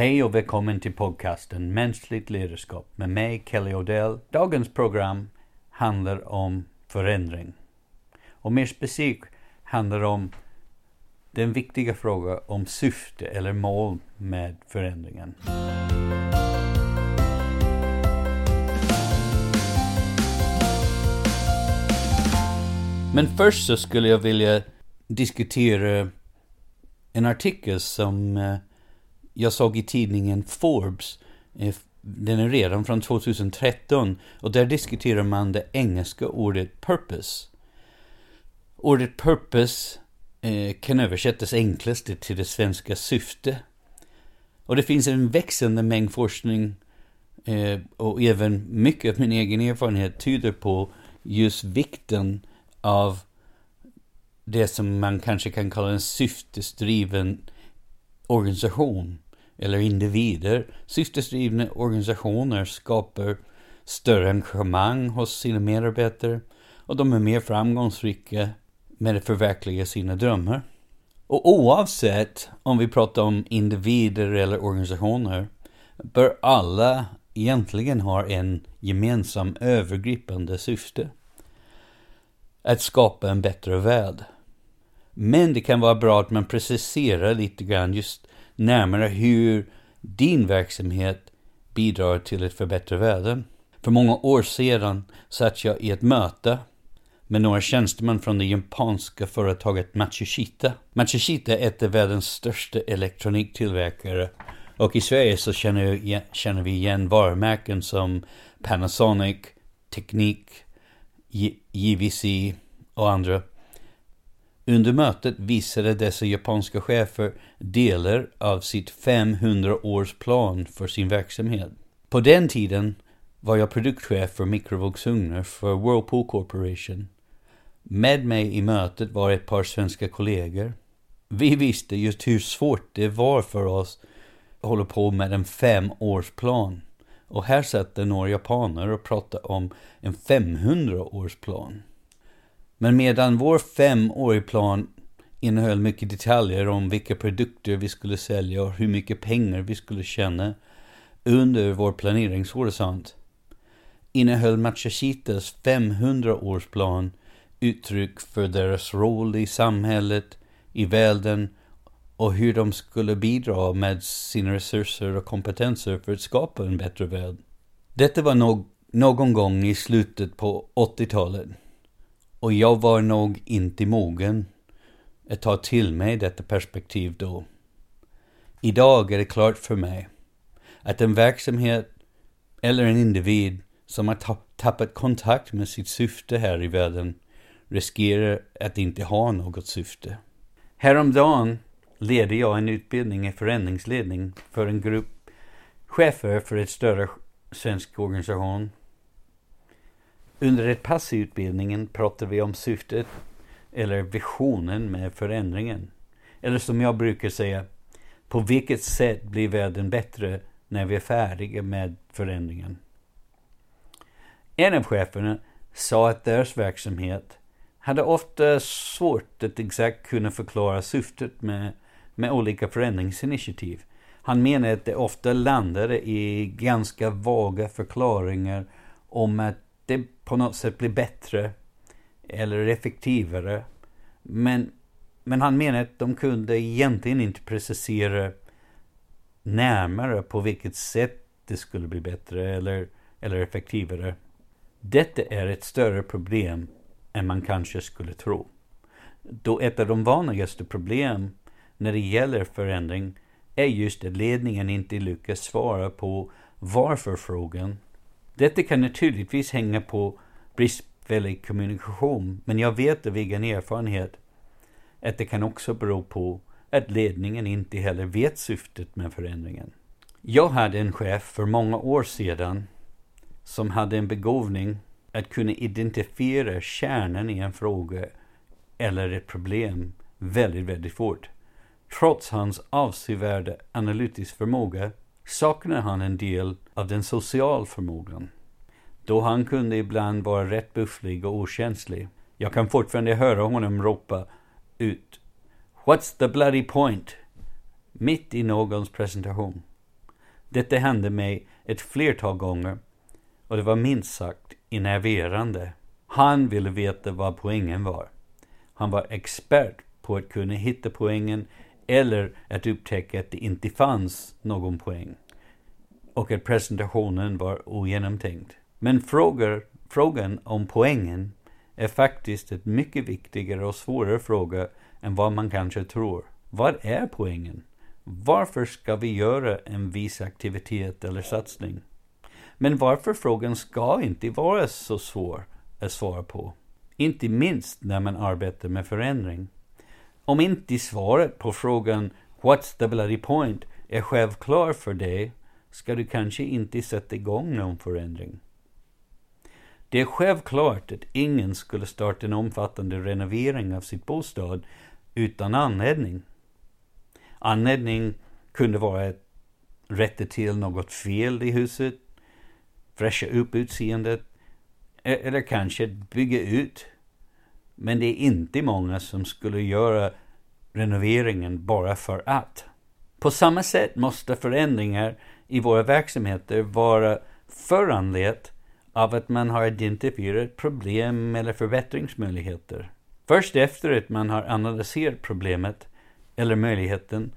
Hej och välkommen till podcasten Mänskligt ledarskap med mig Kelly Odell. Dagens program handlar om förändring. Och mer specifikt handlar om den viktiga frågan om syfte eller mål med förändringen. Men först så skulle jag vilja diskutera en artikel som eh, jag såg i tidningen Forbes. Eh, den är redan från 2013 och där diskuterar man det engelska ordet purpose. Ordet purpose eh, kan översättas enklast till det svenska syfte. Och det finns en växande mängd forskning eh, och även mycket av min egen erfarenhet tyder på just vikten av det som man kanske kan kalla en syftesdriven organisation eller individer. Syftesdrivna organisationer skapar större engagemang hos sina medarbetare och de är mer framgångsrika med att förverkliga sina drömmar. Och oavsett om vi pratar om individer eller organisationer bör alla egentligen ha en gemensam övergripande syfte. Att skapa en bättre värld. Men det kan vara bra att man preciserar lite grann just närmare hur din verksamhet bidrar till att förbättra världen. För många år sedan satt jag i ett möte med några tjänstemän från det japanska företaget Matsushita. Matsushita är ett av världens största elektroniktillverkare och i Sverige så känner, känner vi igen varumärken som Panasonic, Teknik, JVC och andra. Under mötet visade dessa japanska chefer delar av sitt 500-årsplan för sin verksamhet. På den tiden var jag produktchef för mikrovågsugnar för Whirlpool Corporation. Med mig i mötet var ett par svenska kollegor. Vi visste just hur svårt det var för oss att hålla på med en femårsplan. Och här satt det några japaner och pratade om en 500-årsplan. Men medan vår femårig plan innehöll mycket detaljer om vilka produkter vi skulle sälja och hur mycket pengar vi skulle tjäna under vår planeringshorisont innehöll Machachitas 500-årsplan uttryck för deras roll i samhället, i världen och hur de skulle bidra med sina resurser och kompetenser för att skapa en bättre värld. Detta var no någon gång i slutet på 80-talet. Och jag var nog inte mogen att ta till mig detta perspektiv då. Idag är det klart för mig att en verksamhet eller en individ som har tappat kontakt med sitt syfte här i världen riskerar att inte ha något syfte. Häromdagen ledde jag en utbildning i förändringsledning för en grupp chefer för ett större svensk organisation under ett pass i utbildningen pratar vi om syftet eller visionen med förändringen. Eller som jag brukar säga, på vilket sätt blir världen bättre när vi är färdiga med förändringen? En av cheferna sa att deras verksamhet hade ofta svårt att exakt kunna förklara syftet med, med olika förändringsinitiativ. Han menade att det ofta landade i ganska vaga förklaringar om att det på något sätt bli bättre eller effektivare. Men, men han menar att de kunde egentligen inte precisera närmare på vilket sätt det skulle bli bättre eller, eller effektivare. Detta är ett större problem än man kanske skulle tro. Då ett av de vanligaste problem när det gäller förändring är just att ledningen inte lyckas svara på varför-frågan detta kan naturligtvis hänga på bristfällig kommunikation, men jag vet av egen erfarenhet att det kan också bero på att ledningen inte heller vet syftet med förändringen. Jag hade en chef för många år sedan som hade en begåvning att kunna identifiera kärnan i en fråga eller ett problem väldigt, väldigt fort. Trots hans avsevärda analytisk förmåga saknar han en del av den sociala förmågan. Då han kunde ibland vara rätt bufflig och okänslig. Jag kan fortfarande höra honom ropa ut What's the bloody point? Mitt i någons presentation. Detta hände mig ett flertal gånger och det var minst sagt enerverande. Han ville veta vad poängen var. Han var expert på att kunna hitta poängen eller att upptäcka att det inte fanns någon poäng och att presentationen var ogenomtänkt. Men frågor, frågan om poängen är faktiskt en mycket viktigare och svårare fråga än vad man kanske tror. Vad är poängen? Varför ska vi göra en viss aktivitet eller satsning? Men varför frågan ska inte vara så svår att svara på. Inte minst när man arbetar med förändring. Om inte svaret på frågan What's the bloody point är självklar för dig ska du kanske inte sätta igång någon förändring. Det är självklart att ingen skulle starta en omfattande renovering av sitt bostad utan anledning. Anledning kunde vara att rätta till något fel i huset, fräscha upp utseendet e-, eller kanske bygga ut. Men det är inte många som skulle göra renoveringen bara för att. På samma sätt måste förändringar i våra verksamheter vara föranlett av att man har identifierat problem eller förbättringsmöjligheter. Först efter att man har analyserat problemet eller möjligheten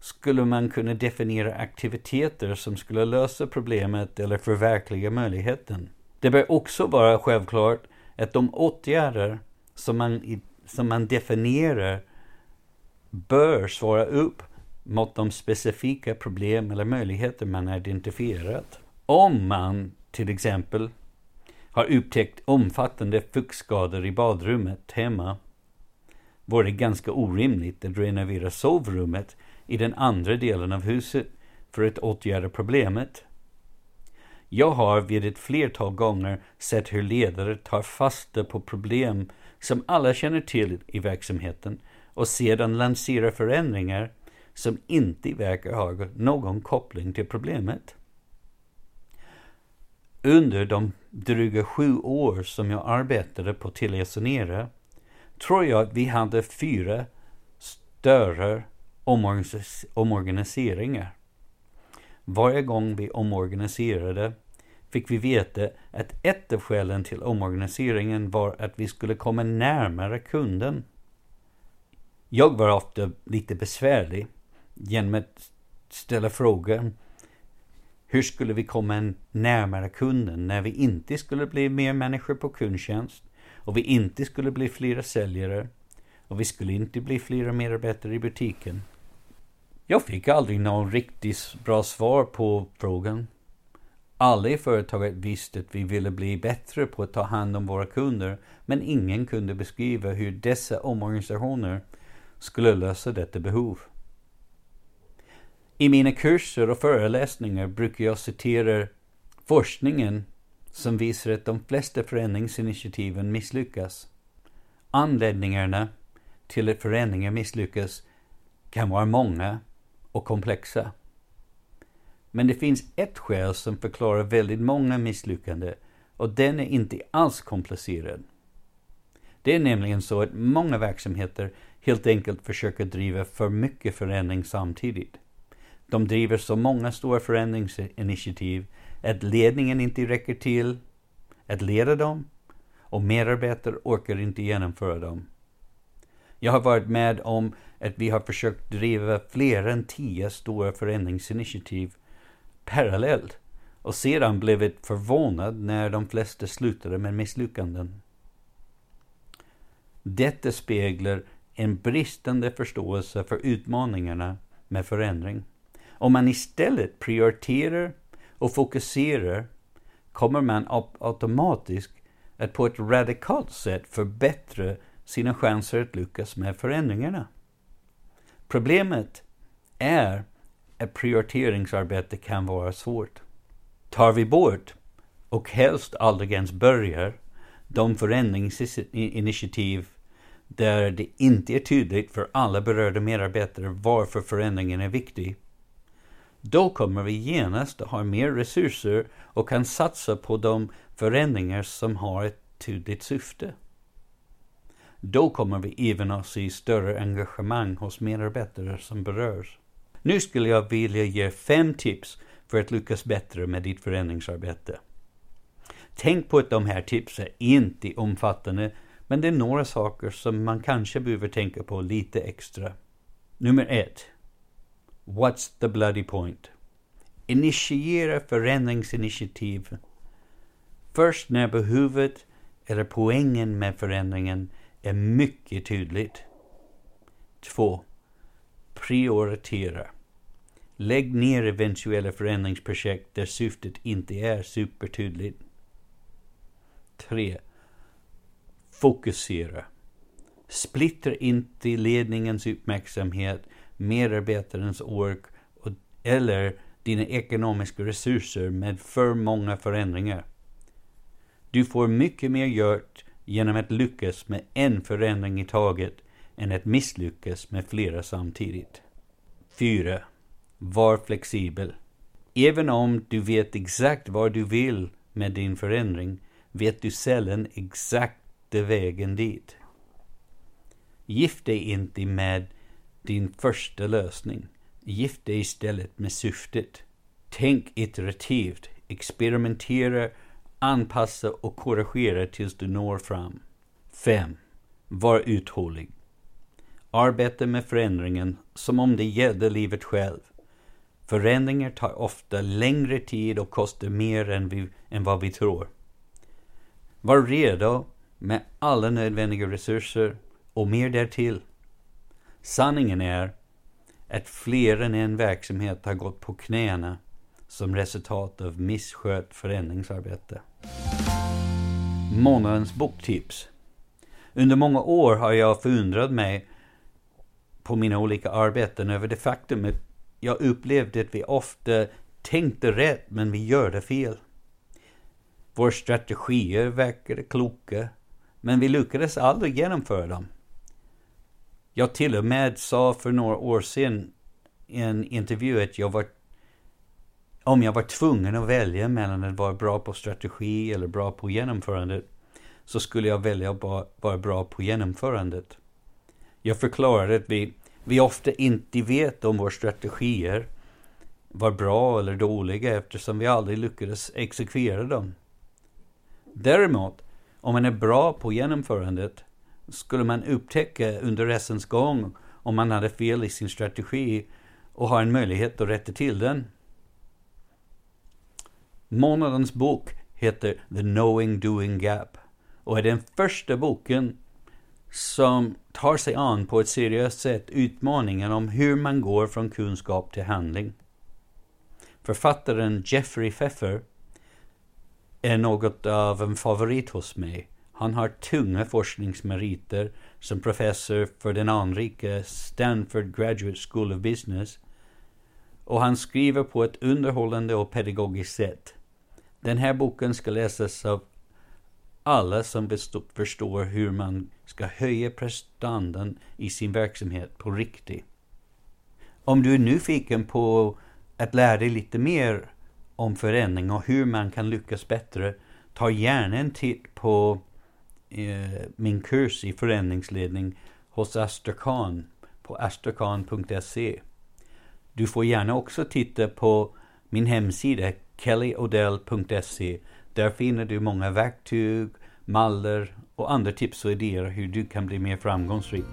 skulle man kunna definiera aktiviteter som skulle lösa problemet eller förverkliga möjligheten. Det bör också vara självklart att de åtgärder som man, som man definierar bör svara upp mot de specifika problem eller möjligheter man har identifierat. Om man till exempel har upptäckt omfattande fuktskador i badrummet hemma vore det ganska orimligt att renovera sovrummet i den andra delen av huset för att åtgärda problemet. Jag har vid ett flertal gånger sett hur ledare tar fasta på problem som alla känner till i verksamheten och sedan lanserar förändringar som inte verkar ha någon koppling till problemet. Under de dryga sju år som jag arbetade på Telia Sonera tror jag att vi hade fyra större omorganiseringar. Varje gång vi omorganiserade fick vi veta att ett av skälen till omorganiseringen var att vi skulle komma närmare kunden. Jag var ofta lite besvärlig genom att ställa frågan hur skulle vi komma närmare kunden när vi inte skulle bli mer människor på kundtjänst och vi inte skulle bli flera säljare och vi skulle inte bli flera medarbetare i butiken. Jag fick aldrig något riktigt bra svar på frågan. Alla i företaget visste att vi ville bli bättre på att ta hand om våra kunder, men ingen kunde beskriva hur dessa omorganisationer skulle lösa detta behov. I mina kurser och föreläsningar brukar jag citera forskningen som visar att de flesta förändringsinitiativen misslyckas. Anledningarna till att förändringar misslyckas kan vara många och komplexa. Men det finns ett skäl som förklarar väldigt många misslyckanden och den är inte alls komplicerad. Det är nämligen så att många verksamheter helt enkelt försöker driva för mycket förändring samtidigt. De driver så många stora förändringsinitiativ att ledningen inte räcker till att leda dem och medarbetare orkar inte genomföra dem. Jag har varit med om att vi har försökt driva fler än tio stora förändringsinitiativ parallellt och sedan blivit förvånad när de flesta slutade med misslyckanden. Detta speglar en bristande förståelse för utmaningarna med förändring. Om man istället prioriterar och fokuserar kommer man automatiskt att på ett radikalt sätt förbättra sina chanser att lyckas med förändringarna. Problemet är att prioriteringsarbete kan vara svårt. Tar vi bort, och helst aldrig ens börjar, de förändringsinitiativ där det inte är tydligt för alla berörda medarbetare varför förändringen är viktig, då kommer vi genast att ha mer resurser och kan satsa på de förändringar som har ett tydligt syfte. Då kommer vi även att se större engagemang hos medarbetare som berörs. Nu skulle jag vilja ge fem tips för att lyckas bättre med ditt förändringsarbete. Tänk på att de här tipsen inte är omfattande, men det är några saker som man kanske behöver tänka på lite extra. Nummer ett. What's the bloody point? Initiera förändringsinitiativ först när behovet eller poängen med förändringen är mycket tydligt. 2. Prioritera. Lägg ner eventuella förändringsprojekt där syftet inte är supertydligt. 3. Fokusera. Splittra inte ledningens uppmärksamhet, medarbetarens ork och, eller dina ekonomiska resurser med för många förändringar. Du får mycket mer gjort genom att lyckas med en förändring i taget än att misslyckas med flera samtidigt. 4. Var flexibel. Även om du vet exakt vad du vill med din förändring vet du sällan exakt vägen dit. Gift dig inte med din första lösning. Gift dig istället med syftet. Tänk iterativt, experimentera, anpassa och korrigera tills du når fram. 5. Var uthållig. Arbeta med förändringen som om det gällde livet själv. Förändringar tar ofta längre tid och kostar mer än, vi, än vad vi tror. Var redo med alla nödvändiga resurser och mer därtill. Sanningen är att fler än en verksamhet har gått på knäna som resultat av misskött förändringsarbete. Månadens boktips. Under många år har jag förundrat mig på mina olika arbeten över det faktum att jag upplevde att vi ofta tänkte rätt men vi gjorde fel. Våra strategier verkade kloka men vi lyckades aldrig genomföra dem. Jag till och med sa för några år sedan i en intervju att jag var om jag var tvungen att välja mellan att vara bra på strategi eller bra på genomförandet så skulle jag välja att vara bra på genomförandet. Jag förklarade att vi, vi ofta inte vet om våra strategier var bra eller dåliga eftersom vi aldrig lyckades exekvera dem. Däremot, om man är bra på genomförandet skulle man upptäcka under resans gång om man hade fel i sin strategi och ha en möjlighet att rätta till den. Månadens bok heter The Knowing Doing Gap och är den första boken som tar sig an på ett seriöst sätt utmaningen om hur man går från kunskap till handling. Författaren Jeffrey Pfeffer är något av en favorit hos mig. Han har tunga forskningsmeriter som professor för den anrika Stanford Graduate School of Business och han skriver på ett underhållande och pedagogiskt sätt. Den här boken ska läsas av alla som förstår hur man ska höja prestandan i sin verksamhet på riktigt. Om du är nyfiken på att lära dig lite mer om förändring och hur man kan lyckas bättre, ta gärna en titt på eh, min kurs i förändringsledning hos Astrakhan på astrakan.se. Du får gärna också titta på min hemsida kellyodell.se. Där finner du många verktyg, mallar och andra tips och idéer hur du kan bli mer framgångsrik.